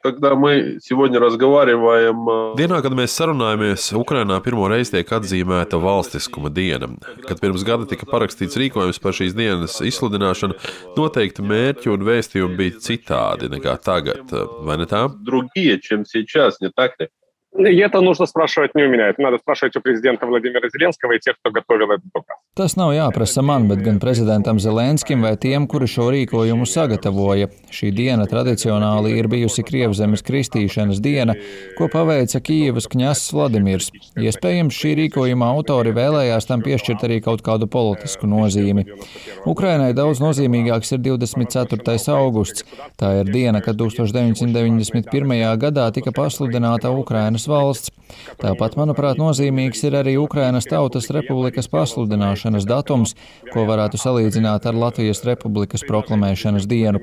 Когда мы сегодня разговариваем... Dienā, kad mēs sarunājamies, Ukrainā pirmo reizi tiek atzīmēta valstiskuma diena. Kad pirms gada tika parakstīts rīkojums par šīs dienas izsludināšanu, noteikti mērķi un vēstījumi bija citādi nekā tagad, vai ne tā? Другие, чем сейчас, не так ли? И это нужно спрашивать не у меня, это надо спрашивать у президента Владимира Зеленского и тех, кто готовил этот указ. Tas nav jāprasa man, bet gan prezidentam Zelenskim vai tiem, kuri šo rīkojumu sagatavoja. Šī diena tradicionāli ir bijusi Krievzemes kristīšanas diena, ko paveica Kijivas kņazs Vladimirs. Iespējams, šī rīkojuma autori vēlējās tam piešķirt arī kaut kādu politisku nozīmi. Ukrainai daudz nozīmīgāks ir 24. augusts. Tā ir diena, kad 1991. gadā tika pasludināta Ukrainas valsts. Tāpat, manuprāt, nozīmīgs ir arī Ukrainas Tautas Republikas pasludināšanas datums, ko varētu salīdzināt ar Latvijas Republikas proklamēšanas dienu.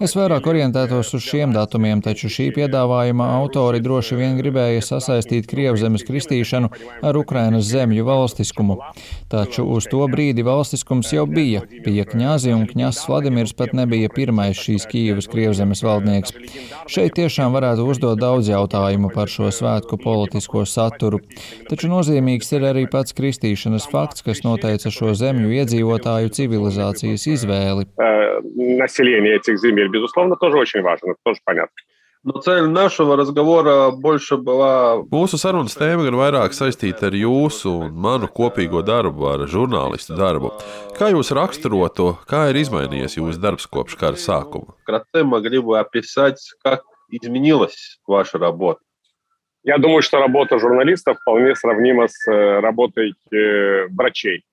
Es vairāk orientētos uz šiem datumiem, taču šī piedāvājuma autori droši vien gribēja sasaistīt Krievzemes kristīšanu ar Ukrainas zemju valstiskumu. Taču uz to brīdi valstiskums jau bija. Bija kņazi un kņazs Vladimirs pat nebija pirmais šīs Kīvas Krievzemes valdnieks. Šeit tiešām varētu uzdot daudz jautājumu par šo svētku politisko saturu. Taču nozīmīgs ir arī pats kristīšanas fakts, kas noteica šo zemju iedzīvotāju civilizācijas izvēli. Население этих земель, безусловно, тоже очень важно, это тоже понятно. Но цель нашего разговора больше была... Mūsu sarunas tēma gan vairāk saistīta ar jūsu un manu kopīgo darbu, ar žurnālistu darbu. Kā jūs raksturotu, kā ir izmainījies jūsu darbs kopš kara sākuma? Вкратце могли бы описать, как изменилась ваша работа. Я думаю, что работа журналистов вполне сравнима с работой врачей.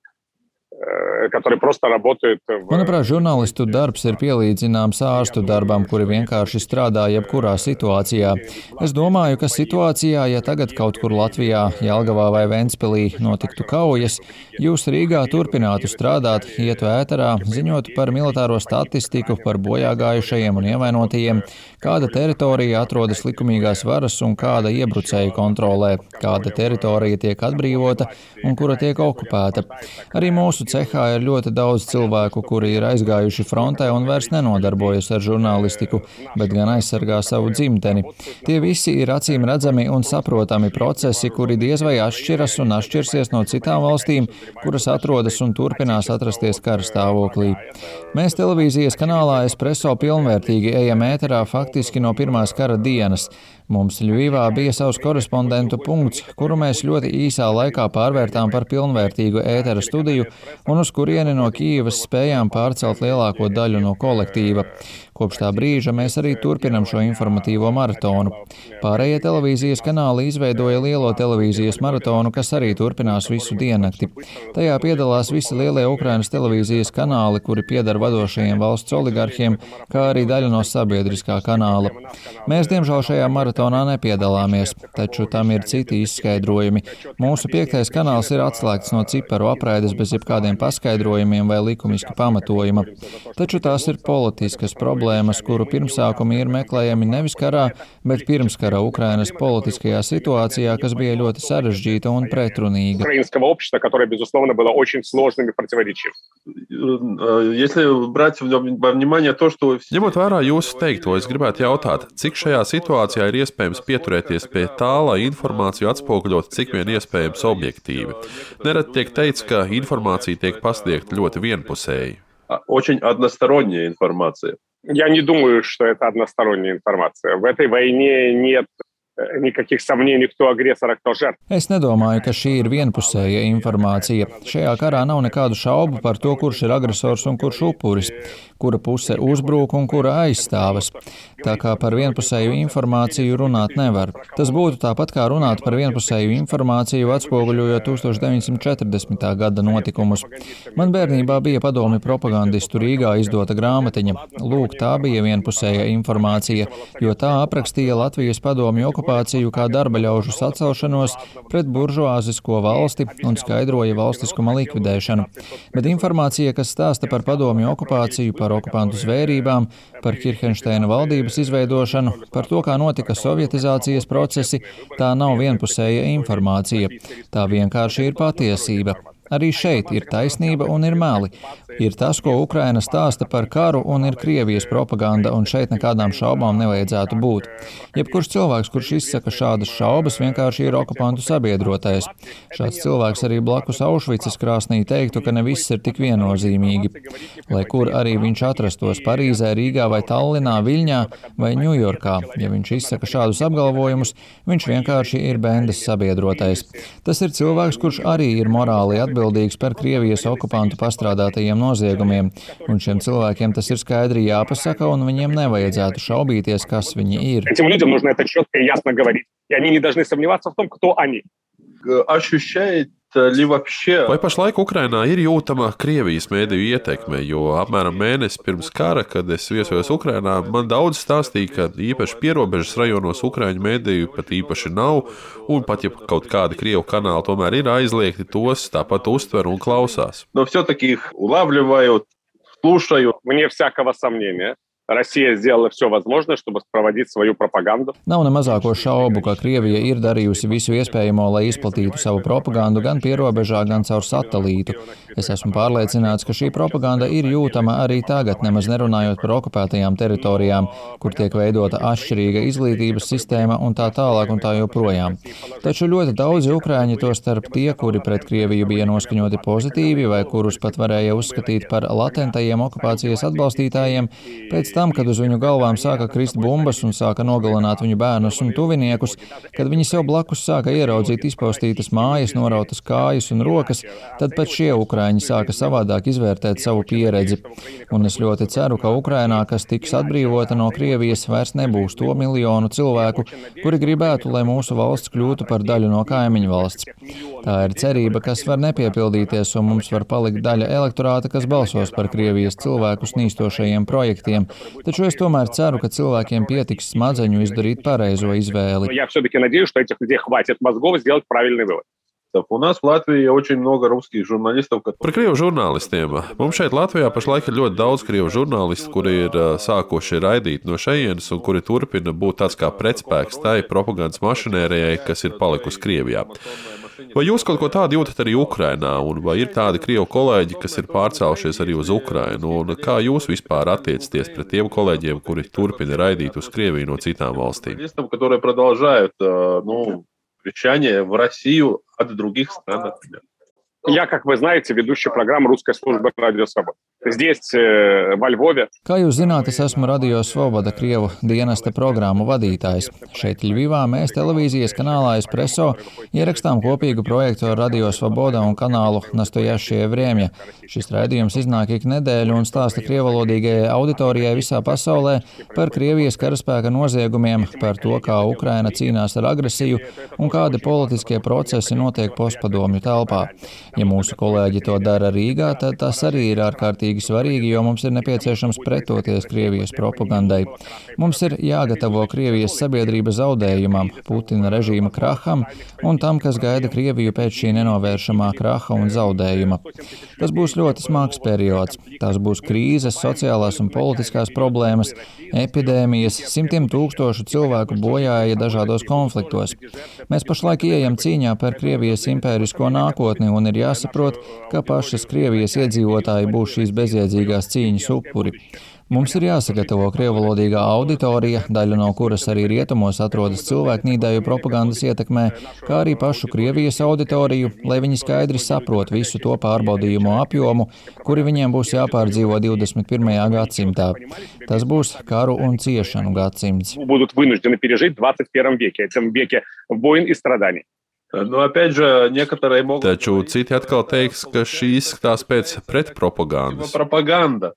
которые просто работают. Manuprāt, žurnālistu darbs ir pielīdzināms ārstu darbam, kuri vienkārši strādā jebkurā situācijā. Es domāju, ka situācijā, ja tagad kaut kur Latvijā, Jelgavā vai Ventspilī notiktu kaujas, jūs Rīgā turpinātu strādāt, ietu ēterā, ziņotu par militāro statistiku, par bojāgājušajiem un ievainotajiem, kāda teritorija atrodas likumīgās varas un kāda iebrucēju kontrolē, kāda teritorija tiek atbrīvota un kura tiek okupēta. Arī mūsu cehā ir ļoti daudz cilvēku, kuri ir aizgājuši frontē un vairs nenodarbojas ar žurnālistiku, bet gan aizsargā savu dzimteni. Tie visi ir acīm redzami un saprotami procesi, kuri diez vai atšķiras un atšķirsies no citām valstīm, kuras atrodas un turpinās atrasties kara stāvoklī. Mēs televīzijas kanālā Espreso pilnvērtīgi ejam ēterā faktiski no pirmās kara dienas. Mums Ļuvijā bija savs korespondentu punkts, kuru mēs ļoti īsā laikā pārvērtām par pilnvērtīgu ētera studiju un uz kurieni no Kīivas spējām pārcelt lielāko daļu no kolektīva. Kopš tā brīža mēs arī turpinam šo informatīvo maratonu. Pārējie televīzijas kanāli izveidoja lielo televīzijas maratonu, kas arī turpinās visu diennakti. Tajā piedalās visi lielie Ukrainas televīzijas kanāli, kuri piedara vadošajiem valsts oligarhiem, kā arī daļa no sabiedriskā kanāla. Mēs, diemžēl, šajā maratonā nepiedalāmies, taču tam ir citi izskaidrojumi. Mūsu piektais kanāls ir atslēgts no ciparu apraides bez jebkādiem paskaidrojumiem vai likumiska pamatojuma. Taču tās ir politiskas problēmas kuru pirmsākumi ir meklējami nevis karā, bet pirmskara Ukrainas politiskajā situācijā, kas bija ļoti sarežģīta un pretrunīga. Ņemot vērā jūsu teikto, es gribētu jautāt, cik šajā situācijā ir iespējams pieturēties pie tā, lai informāciju atspoguļot cik vien iespējams objektīvi. Nerad tiek teikts, ka informācija tiek pasniegta ļoti vienpusēji. Очень односторонняя информация. Я не думаю, что это односторонняя информация. В этой войне нет nikakих сомнений, кто агрессор, а кто жертва. Es nedomāju, ka šī ir vienpusēja informācija. Šajā karā nav nekādu šaubu par to, kurš ir agresors un kurš upuris, kura puse uzbrūk un kura aizstāvas. Tā kā par vienpusēju informāciju runāt nevar. Tas būtu tāpat kā runāt par vienpusēju informāciju atspoguļojot 1940. gada notikumus. Man bērnībā bija padomi propagandistu Rīgā izdota grāmatiņa. Lūk, tā bija vienpusēja informācija, jo tā aprakstīja Latvijas padomju okupāciju okupāciju kā darba ļaužu sacelšanos pret buržuāzisko valsti un skaidroja valstiskuma likvidēšanu. Bet informācija, kas stāsta par padomju okupāciju, par okupantu zvērībām, par Kirhensteina valdības izveidošanu, par to, kā notika sovietizācijas procesi, tā nav vienpusēja informācija. Tā vienkārši ir patiesība. Arī šeit ir taisnība un ir meli. Ir tas, ko Ukraina stāsta par karu un ir Krievijas propaganda, un šeit nekādām šaubām nevajadzētu būt. Jebkurš cilvēks, kurš izsaka šādas šaubas, vienkārši ir okupantu sabiedrotais. Šāds cilvēks arī blakus Aušvicas krāsnī teiktu, ka ne viss ir tik viennozīmīgi. Lai kur arī viņš atrastos Parīzē, Rīgā vai Tallinā, Viļņā vai Ņujorkā, ja viņš izsaka šādus apgalvojumus, viņš vienkārši ir bendes sabiedrotais. Tas ir cilvēks, kurš arī ir morāli atbildīgs par Krievijas okupantu pastrādātajiem noziegumiem, un šiem cilvēkiem tas ir skaidri jāpasaka, un viņiem nevajadzētu šaubīties, kas viņi ir. И они не должны сомневаться в том, кто они. Ощущает Vai pašlaik Ukrainā ir jūtama Krievijas mēdīju ietekme? Jo apmēram mēnesi pirms kara, kad es viesojos Ukrainā, man daudz stāstīja, ka īpaši pierobežas rajonos Ukrāņu mēdīju pat īpaši nav, un pat ja kaut kādi Krievu kanāli tomēr ir aizliegti, tos tāpat uztver un klausās. Но все-таки их улавливают, слушают. Вне всякого сомнения. Россия сделала все возможное, чтобы проводить свою пропаганду. Nav ne mazāko šaubu, ka Krievija ir darījusi visu iespējamo, lai izplatītu savu propagandu gan pierobežā, gan caur satelītu. Es esmu pārliecināts, ka šī propaganda ir jūtama arī tagad, nemaz nerunājot par okupētajām teritorijām, kur tiek veidota atšķirīga izglītības sistēma un tā tālāk un tā joprojām. Taču ļoti daudzi ukrāņi, to starp tie, kuri pret Krieviju bija noskaņoti pozitīvi vai kurus pat varēja uzskatīt par latentajiem okupācijas atbalstītājiem, pēc tam, kad uz viņu galvām sāka krist bumbas un sāka nogalināt viņu bērnus un tuviniekus, kad viņi sev blakus sāka ieraudzīt izpaustītas mājas, norautas kājas un rokas, tad pat šie ukrāņi sāka savādāk izvērtēt savu pieredzi. Un es ļoti ceru, ka Ukrainā, kas tiks atbrīvota no Krievijas, vairs nebūs to miljonu cilvēku, kuri gribētu, lai mūsu valsts kļūtu par daļu no kaimiņu valsts. Tā ir cerība, kas var nepiepildīties, un mums var palikt daļa elektorāta, kas balsos par Krievijas cilvēku snīstošajiem projektiem, Taču es tomēr ceru, ka cilvēkiem pietiks smadzeņu izdarīt pareizo izvēli. У нас в Латвии очень много русских журналистов, которые... Par krievu žurnālistiem. Mums šeit Latvijā pašlaik ir ļoti daudz krievu žurnālistu, kuri ir sākuši raidīt no šejienes un kuri turpina būt tāds kā pretspēks tai propagandas mašinērijai, kas ir palikusi Krievijā. Vai jūs kaut ko tādu jūtat arī Ukrajinā, un vai ir tādi krievu kolēģi, kas ir pārcēlušies arī uz Ukrajinu? Kā jūs vispār attiecaties pret tiem kolēģiem, kuri turpina raidīt uz Krieviju no citām valstīm? вещание в Россию от других стран, например. Я, как вы знаете, ведущий программы русской службы радио «Свобода». Здесь, э, во Lvovе. Kā jūs zināt, es esmu Radio Svoboda Krievu dienesta programmu vadītājs. Šeit Ļuvivā mēs televīzijas kanālā Espreso ierakstām kopīgu projektu ar Radio Svoboda un kanālu Nastojašie Vriemja. Šis raidījums iznāk ik nedēļu un stāsta krievalodīgajai auditorijai visā pasaulē par Krievijas karaspēka noziegumiem, par to, kā Ukraina cīnās ar agresiju un kādi politiskie procesi notiek postpadomju telpā. Ja mūsu kolēģi to dara Rīgā, tad tas arī ir ārkārtīgi svarīgi, jo mums ir nepieciešams pretoties Krievijas propagandai. Mums ir jāgatavo Krievijas sabiedrība zaudējumam, Putina režīma kraham un tam, kas gaida Krieviju pēc šī nenovēršamā kraha un zaudējuma. Tas būs ļoti smags periods. Tās būs krīzes, sociālās un politiskās problēmas, epidēmijas, simtiem tūkstošu cilvēku bojāja dažādos konfliktos. Mēs pašlaik ieejam cīņā par Krievijas impērisko nākotni un ir jāsaprot, ka pašas Krievijas iedzīvotāji būs šīs bezjēdzīgās cīņas upuri. Mums ir jāsagatavo krievalodīgā auditorija, daļa no kuras arī rietumos atrodas cilvēku nīdēju propagandas ietekmē, kā arī pašu Krievijas auditoriju, lai viņi skaidri saprot visu to pārbaudījumu apjomu, kuri viņiem būs jāpārdzīvo 21. gadsimtā. Tas būs karu un ciešanu gadsimts. Nu, же, могут... Taču citi atkal teiks, ka šī izskatās pēc pretpropagandas. Propaganda.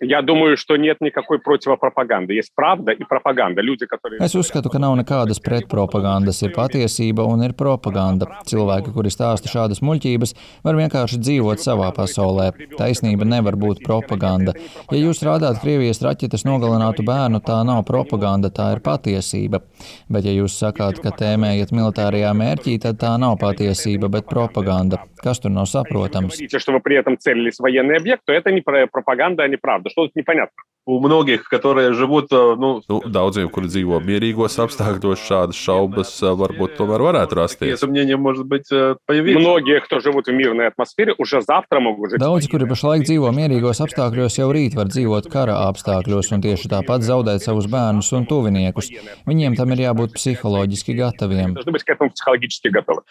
Я думаю, что нет никакой противопропаганды. Есть правда и пропаганда. Люди, которые... Es uzskatu, ka nav nekādas pretpropagandas. Ir patiesība un ir propaganda. Cilvēki, kuri stāsta šādas muļķības, var vienkārši dzīvot savā pasaulē. Taisnība nevar būt propaganda. Ja jūs rādāt Krievijas raķetes nogalinātu bērnu, tā nav propaganda, tā ir patiesība. Bet ja jūs sakāt, ka tēmējat militārajā mērķī, tad tā nav patiesība, bet propaganda. Kas tur nav saprotams? Если вы при этом целились в военный объект, то это не пропаганда, а неправда. Что тут непонятно? у многих, которые живут, ну, nu, daudziem, kuri dzīvo mierīgos apstākļos, šādas šaubas varbūt tomēr varētu rasties. Сомнения, может быть, появиться. Многие, кто живут в мирной атмосфере, уже завтра могут жить. Daudzi, kuri pašlaik dzīvo mierīgos apstākļos, jau rīt var dzīvot kara apstākļos un tieši tāpat zaudēt savus bērnus un tuviniekus. Viņiem tam ir jābūt psiholoģiski gataviem. Должны быть к этому психологически готовы.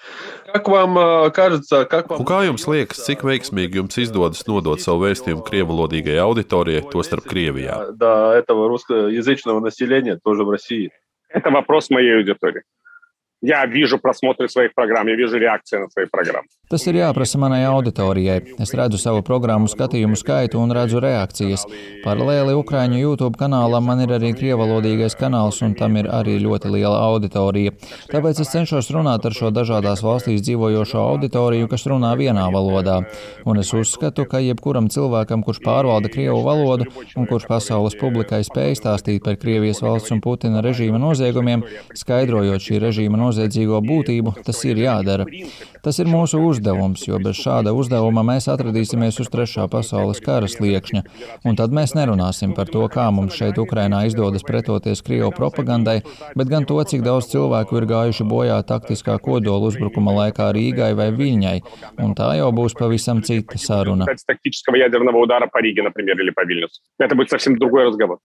Как вам э, кажется, как Un вам kā jums liekas, cik veiksmīgi jums izdodas nodot savu vēstījumu krievalodīgai auditorijai, tostarp Krievijā? до этого русскоязычного населения тоже в России? Это вопрос моей аудитории. Я вижу просмотры своих программ, я вижу реакции на свои программы. Tas ir jāprasa manai auditorijai. Es redzu savu programmu skatījumu skaitu un redzu reakcijas. Paralēli Ukrāņu YouTube kanālam man ir arī krievalodīgais kanāls, un tam ir arī ļoti liela auditorija. Tāpēc es cenšos runāt ar šo dažādās valstīs dzīvojošo auditoriju, kas runā vienā valodā. Un es uzskatu, ka jebkuram cilvēkam, kurš pārvalda krievu valodu un kurš pasaules publikai spēj stāstīt par Krievijas valsts un Putina režīma noziegumiem, skaidrojot šī režīma noziedzīgo būtību, tas ir jādara. Tas ir mūsu uzdevums, jo bez šāda uzdevuma mēs atradīsimies uz trešā pasaules kara sliekšņa, un tad mēs nerunāsim par to, kā mums šeit Ukrainā izdodas pretoties Krievu propagandai, bet gan to, cik daudz cilvēku ir gājuši bojā taktiskā kodola uzbrukuma laikā Rīgai vai Viļņai, un tā jau būs pavisam cita saruna. Кстати, тактического ядерного удара по Риге, например, или по Вильнюсу. Это будет совсем другой разговор.